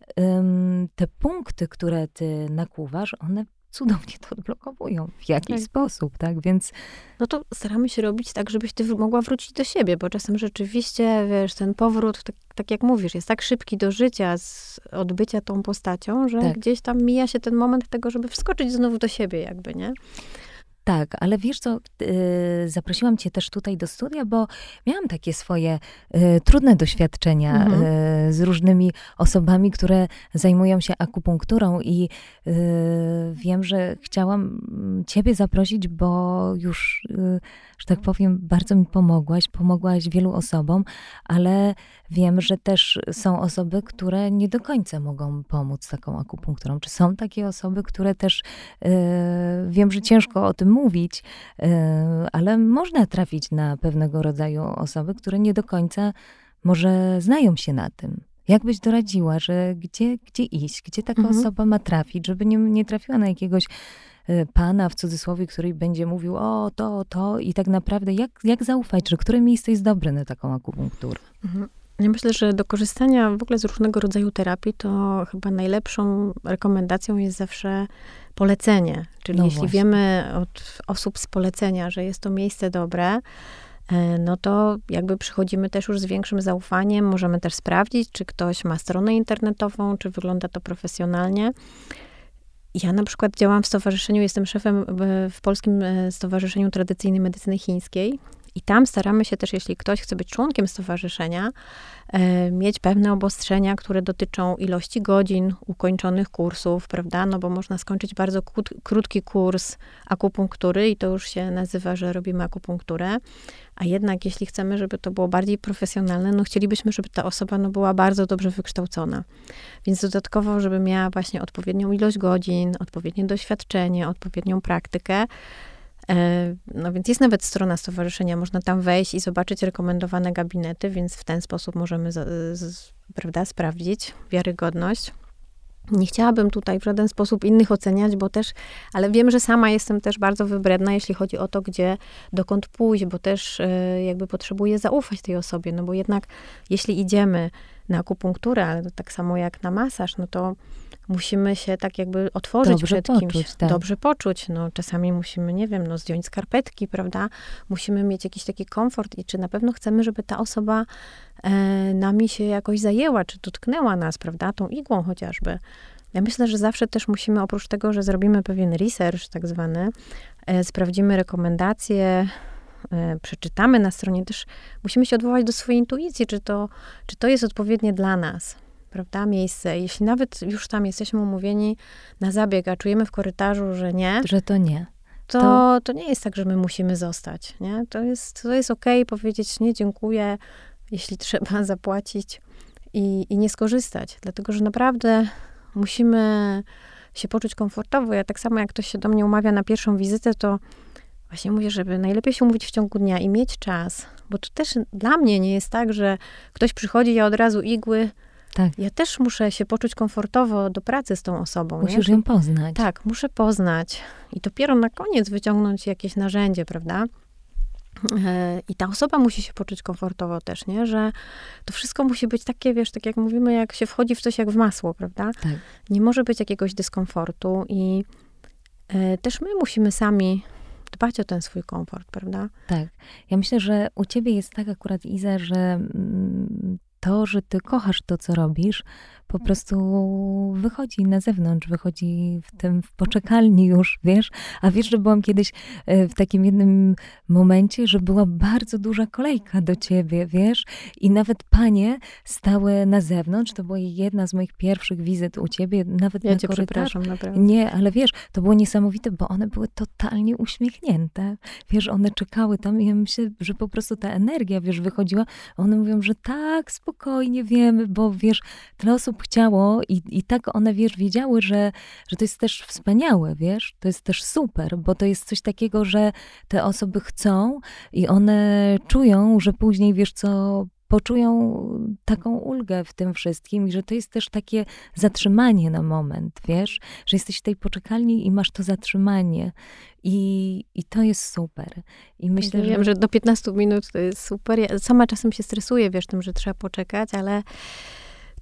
te punkty, które ty nakłuwasz, one cudownie to odblokowują w jakiś tak. sposób, tak? Więc. No to staramy się robić tak, żebyś ty mogła wrócić do siebie, bo czasem rzeczywiście, wiesz, ten powrót, tak, tak jak mówisz, jest tak szybki do życia, z odbycia tą postacią, że tak. gdzieś tam mija się ten moment tego, żeby wskoczyć znów do siebie, jakby, nie? Tak, ale wiesz co, yy, zaprosiłam cię też tutaj do studia, bo miałam takie swoje yy, trudne doświadczenia mhm. yy, z różnymi osobami, które zajmują się akupunkturą i y, wiem, że chciałam mm, ciebie zaprosić, bo już, y, że tak powiem, bardzo mi pomogłaś, pomogłaś wielu osobom, ale wiem, że też są osoby, które nie do końca mogą pomóc taką akupunkturą. Czy są takie osoby, które też, y, wiem, że ciężko o tym mówić, e, ale można trafić na pewnego rodzaju osoby, które nie do końca może znają się na tym. Jak byś doradziła, że gdzie, gdzie iść, gdzie taka mhm. osoba ma trafić, żeby nie, nie trafiła na jakiegoś e, pana w cudzysłowie, który będzie mówił o to, to i tak naprawdę jak, jak zaufać, że które miejsce jest dobre na taką akupunkturę? Mhm. Ja myślę, że do korzystania w ogóle z różnego rodzaju terapii, to chyba najlepszą rekomendacją jest zawsze polecenie. Czyli no jeśli właśnie. wiemy od osób z polecenia, że jest to miejsce dobre, e, no to jakby przychodzimy też już z większym zaufaniem. Możemy też sprawdzić, czy ktoś ma stronę internetową, czy wygląda to profesjonalnie. Ja na przykład działam w stowarzyszeniu, jestem szefem w Polskim e, Stowarzyszeniu Tradycyjnej Medycyny Chińskiej i tam staramy się też, jeśli ktoś chce być członkiem stowarzyszenia, e, mieć pewne obostrzenia, które dotyczą ilości godzin ukończonych kursów, prawda? No bo można skończyć bardzo krótki kurs akupunktury i to już się nazywa, że robimy akupunkturę. A jednak, jeśli chcemy, żeby to było bardziej profesjonalne, no chcielibyśmy, żeby ta osoba no, była bardzo dobrze wykształcona. Więc dodatkowo, żeby miała właśnie odpowiednią ilość godzin, odpowiednie doświadczenie, odpowiednią praktykę. E, no więc jest nawet strona stowarzyszenia, można tam wejść i zobaczyć rekomendowane gabinety, więc w ten sposób możemy z, z, prawda, sprawdzić wiarygodność. Nie chciałabym tutaj w żaden sposób innych oceniać, bo też, ale wiem, że sama jestem też bardzo wybredna, jeśli chodzi o to, gdzie, dokąd pójść, bo też y, jakby potrzebuję zaufać tej osobie, no bo jednak jeśli idziemy na akupunkturę, ale to tak samo jak na masaż, no to musimy się tak jakby otworzyć dobrze przed poczuć, kimś. tak. Dobrze poczuć. No, czasami musimy, nie wiem, no, zdjąć skarpetki, prawda? Musimy mieć jakiś taki komfort i czy na pewno chcemy, żeby ta osoba e, nami się jakoś zajęła, czy dotknęła nas, prawda? Tą igłą chociażby. Ja myślę, że zawsze też musimy, oprócz tego, że zrobimy pewien research tak zwany, e, sprawdzimy rekomendacje, przeczytamy na stronie, też musimy się odwołać do swojej intuicji, czy to, czy to jest odpowiednie dla nas prawda, miejsce. Jeśli nawet już tam jesteśmy umówieni na zabieg, a czujemy w korytarzu, że nie, Że to nie. to, To- to nie jest tak, że my musimy zostać, nie? To jest, to jest okej powiedzieć nie, dziękuję, jeśli <laughs> trzeba zapłacić i, i nie skorzystać, dlatego, że naprawdę musimy się poczuć komfortowo. Ja tak samo, jak ktoś się do mnie umawia na pierwszą wizytę, to właśnie mówię, żeby najlepiej się umówić w ciągu dnia i mieć czas, bo to też dla mnie nie jest tak, że ktoś przychodzi, ja od razu igły, Tak. ja też muszę się poczuć komfortowo do pracy z tą osobą. Musisz nie? ją poznać. Tak, muszę poznać i dopiero na koniec wyciągnąć jakieś narzędzie, prawda? E, I ta osoba musi się poczuć komfortowo też, nie? Że to wszystko musi być takie, wiesz, tak jak mówimy, jak się wchodzi w coś jak w masło, prawda? Tak. Nie może być jakiegoś dyskomfortu i e, też my musimy sami dbać o ten swój komfort, prawda? Tak. Ja myślę, że u ciebie jest tak akurat, Iza, że mm, to, że ty kochasz to, co robisz, po prostu wychodzi na zewnątrz, wychodzi w tym w poczekalni już, wiesz? A wiesz, że byłam kiedyś e, w takim jednym momencie, że była bardzo duża kolejka do ciebie, wiesz? I nawet panie stały na zewnątrz, to była jedna z moich pierwszych wizyt u ciebie, nawet Ja na cię korytarzu. przepraszam, naprawdę. Nie, ale wiesz, to było niesamowite, bo one były totalnie uśmiechnięte. Wiesz, one czekały tam i ja myślę, że po prostu ta energia, wiesz, wychodziła. One mówią, że tak, spokojnie wiemy, bo wiesz, tyle osób chciało i, i tak one, wiesz, wiedziały, że, że to jest też wspaniałe, wiesz, to jest też super, bo to jest coś takiego, że te osoby chcą i one czują, że później, wiesz co, poczują taką ulgę w tym wszystkim i że to jest też takie zatrzymanie na moment, wiesz, że jesteś w tej poczekalni i masz to zatrzymanie i, i to jest super. I myślę, Wiem, że... że do 15 minut to jest super. Ja sama czasem się stresuję, wiesz, tym, że trzeba poczekać, ale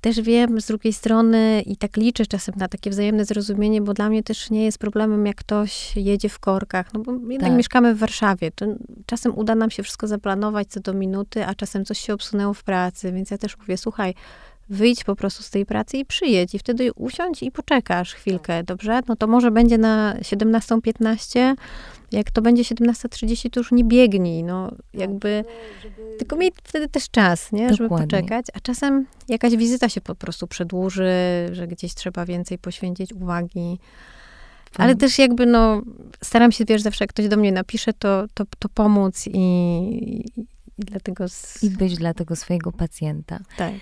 też wiem z drugiej strony i tak liczę czasem na takie wzajemne zrozumienie, bo dla mnie też nie jest problemem, jak ktoś jedzie w korkach, no bo jednak Tak. mieszkamy w Warszawie. To czasem uda nam się wszystko zaplanować co do minuty, a czasem coś się obsunęło w pracy, więc ja też mówię, słuchaj, wyjdź po prostu z tej pracy i przyjedź i wtedy usiądź i poczekasz chwilkę, dobrze? No to może będzie na 17.15, jak to będzie 17.30, to już nie biegnij, no jakby, tylko miej wtedy też czas, nie, żeby Dokładnie. poczekać, a czasem jakaś wizyta się po prostu przedłuży, że gdzieś trzeba więcej poświęcić uwagi, ale też jakby, no, staram się, wiesz, zawsze jak ktoś do mnie napisze, to, to, to pomóc i, i dlatego, z, I być dla tego swojego pacjenta. tak.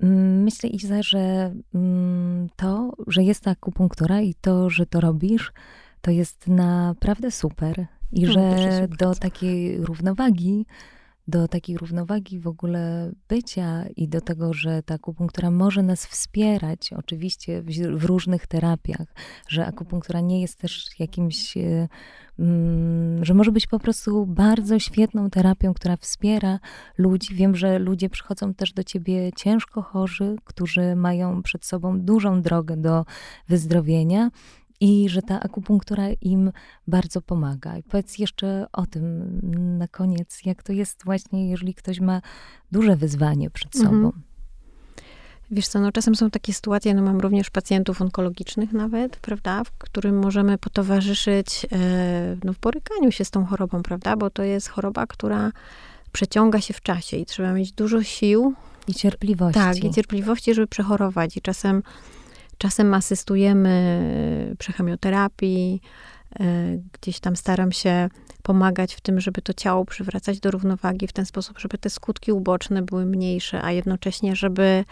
Myślę, Iza, że mm, to, że jest ta akupunktura i to, że to robisz, to jest naprawdę super. I No, że do takiej równowagi, do takiej równowagi w ogóle bycia i do tego, że ta akupunktura może nas wspierać, oczywiście w, w różnych terapiach, że akupunktura nie jest też jakimś, e, że może być po prostu bardzo świetną terapią, która wspiera ludzi. Wiem, że ludzie przychodzą też do ciebie ciężko chorzy, którzy mają przed sobą dużą drogę do wyzdrowienia. I że ta akupunktura im bardzo pomaga. I powiedz jeszcze o tym na koniec, jak to jest właśnie, jeżeli ktoś ma duże wyzwanie przed Mhm. Wiesz co, no czasem są takie sytuacje, no mam również pacjentów onkologicznych nawet, prawda, w którym możemy potowarzyszyć e, no, w borykaniu się z tą chorobą, prawda, bo to jest choroba, która przeciąga się w czasie i trzeba mieć dużo sił, I cierpliwości. tak, i cierpliwości, żeby przechorować i czasem, czasem asystujemy przy chemioterapii, Gdzieś tam staram się pomagać w tym, żeby to ciało przywracać do równowagi w ten sposób, żeby te skutki uboczne były mniejsze, a jednocześnie, żeby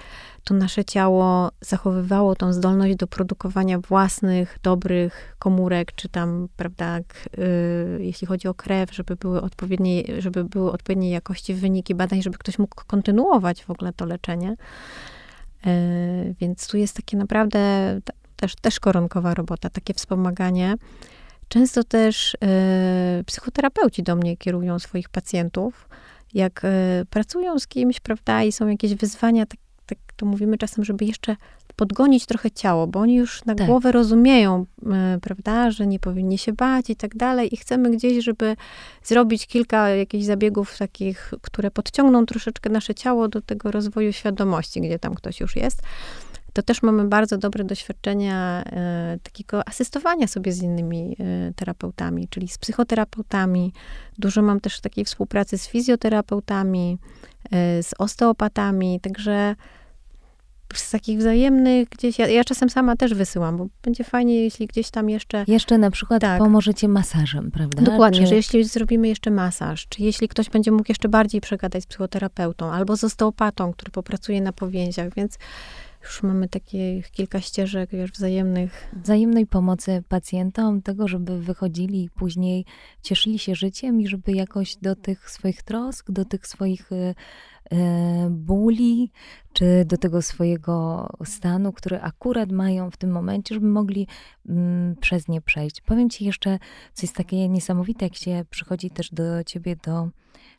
to nasze ciało zachowywało tą zdolność do produkowania własnych, dobrych komórek, czy tam, prawda, yy, jeśli chodzi o krew, żeby były odpowiednie, żeby były odpowiedniej jakości wyniki badań, żeby ktoś mógł kontynuować w ogóle to leczenie. Yy, więc tu jest takie naprawdę też, też koronkowa robota, takie wspomaganie. Często też y, psychoterapeuci do mnie kierują swoich pacjentów, jak y, pracują z kimś, prawda, i są jakieś wyzwania, tak, tak to mówimy czasem, żeby jeszcze podgonić trochę ciało, bo oni już na tak. głowę rozumieją, y, prawda, że nie powinni się bać i tak dalej i chcemy gdzieś, żeby zrobić kilka jakichś zabiegów takich, które podciągną troszeczkę nasze ciało do tego rozwoju świadomości, gdzie tam ktoś już jest to też mamy bardzo dobre doświadczenia e, takiego asystowania sobie z innymi e, terapeutami, czyli z psychoterapeutami. Dużo mam też takiej współpracy z fizjoterapeutami, e, z osteopatami, także z takich wzajemnych gdzieś, ja, ja, czasem sama też wysyłam, bo będzie fajnie, jeśli gdzieś tam jeszcze... Jeszcze na przykład tak. pomożecie masażem, prawda? Dokładnie, czy... że jeśli zrobimy jeszcze masaż, czy jeśli ktoś będzie mógł jeszcze bardziej przegadać z psychoterapeutą, albo z osteopatą, który popracuje na powięziach, więc już mamy takie kilka ścieżek wiesz, wzajemnych. Wzajemnej pomocy pacjentom, tego, żeby wychodzili później cieszyli się życiem i żeby jakoś do tych swoich trosk, do tych swoich y, y, bóli, czy do tego swojego stanu, który akurat mają w tym momencie, żeby mogli mm, przez nie przejść. Powiem ci jeszcze, co jest takie niesamowite, jak się przychodzi też do ciebie do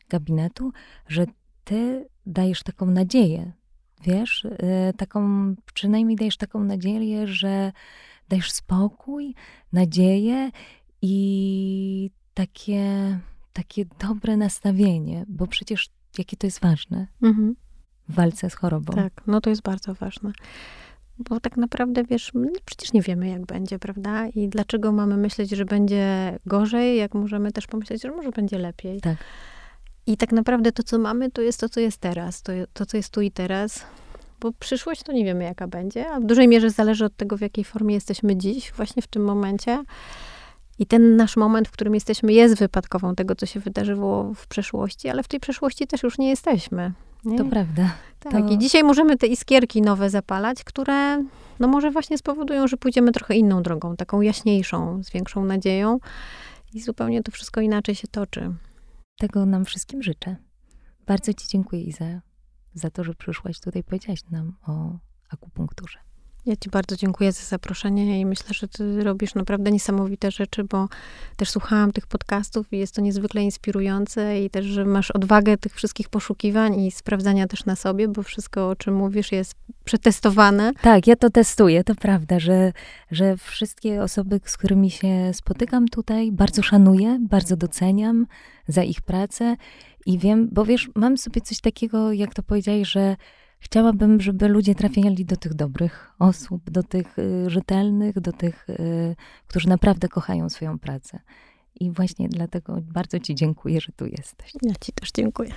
gabinetu, że ty dajesz taką nadzieję wiesz, y, taką, przynajmniej dajesz taką nadzieję, że dajesz spokój, nadzieję i takie, takie dobre nastawienie, bo przecież jakie to jest ważne mhm. w walce z chorobą. Tak, no to jest bardzo ważne. Bo tak naprawdę, wiesz, przecież nie wiemy, jak będzie, prawda? I dlaczego mamy myśleć, że będzie gorzej, jak możemy też pomyśleć, że może będzie lepiej. Tak. I tak naprawdę to, co mamy, to jest to, co jest teraz. To, to co jest tu i teraz. Bo przyszłość to nie wiemy, jaka będzie, a w dużej mierze zależy od tego, w jakiej formie jesteśmy dziś, właśnie w tym momencie. I ten nasz moment, w którym jesteśmy, jest wypadkową tego, co się wydarzyło w przeszłości, ale w tej przeszłości też już nie jesteśmy. Nie? To prawda. Tak, to... i dzisiaj możemy te iskierki nowe zapalać, które no może właśnie spowodują, że pójdziemy trochę inną drogą, taką jaśniejszą, z większą nadzieją i zupełnie to wszystko inaczej się toczy. Tego nam wszystkim życzę. Bardzo Ci dziękuję, Iza, za to, że przyszłaś tutaj powiedziałaś nam o akupunkturze. Ja Ci bardzo dziękuję za zaproszenie i myślę, że Ty robisz naprawdę niesamowite rzeczy, bo też słuchałam tych podcastów i jest to niezwykle inspirujące i też, że masz odwagę tych wszystkich poszukiwań i sprawdzania też na sobie, bo wszystko, o czym mówisz, jest przetestowane. Tak, ja to testuję, to prawda, że, że wszystkie osoby, z którymi się spotykam tutaj, bardzo szanuję, bardzo doceniam za ich pracę i wiem, bo wiesz, mam sobie coś takiego, jak to powiedziałeś, że chciałabym, żeby ludzie trafiali do tych dobrych osób, do tych y, rzetelnych, do tych, y, którzy naprawdę kochają swoją pracę. I właśnie dlatego bardzo Ci dziękuję, że tu jesteś. Ja Ci też dziękuję.